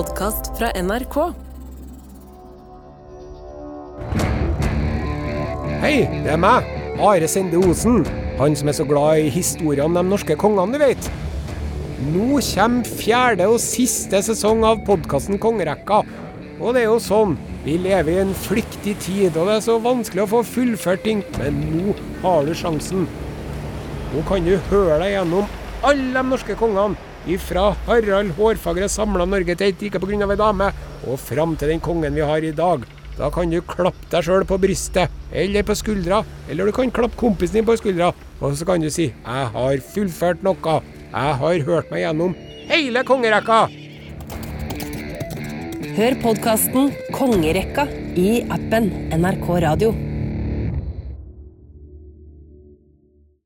podkast fra NRK. Hei, det er meg, Are Sende Osen. Han som er så glad i historien om de norske kongene, du vet. Nå kommer fjerde og siste sesong av podkasten Kongerekka. Og det er jo sånn, vi lever i en flyktig tid, og det er så vanskelig å få fullført ting. Men nå har du sjansen. Nå kan du høre deg gjennom alle de norske kongene. Ifra Harald Hårfagre samla Norge til ett rike pga. ei dame, og fram til den kongen vi har i dag. Da kan du klappe deg sjøl på brystet, eller på skuldra, eller du kan klappe kompisen din på skuldra, og så kan du si 'Jeg har fullført noe'. Jeg har hørt meg gjennom hele kongerekka. Hør podkasten Kongerekka i appen NRK Radio.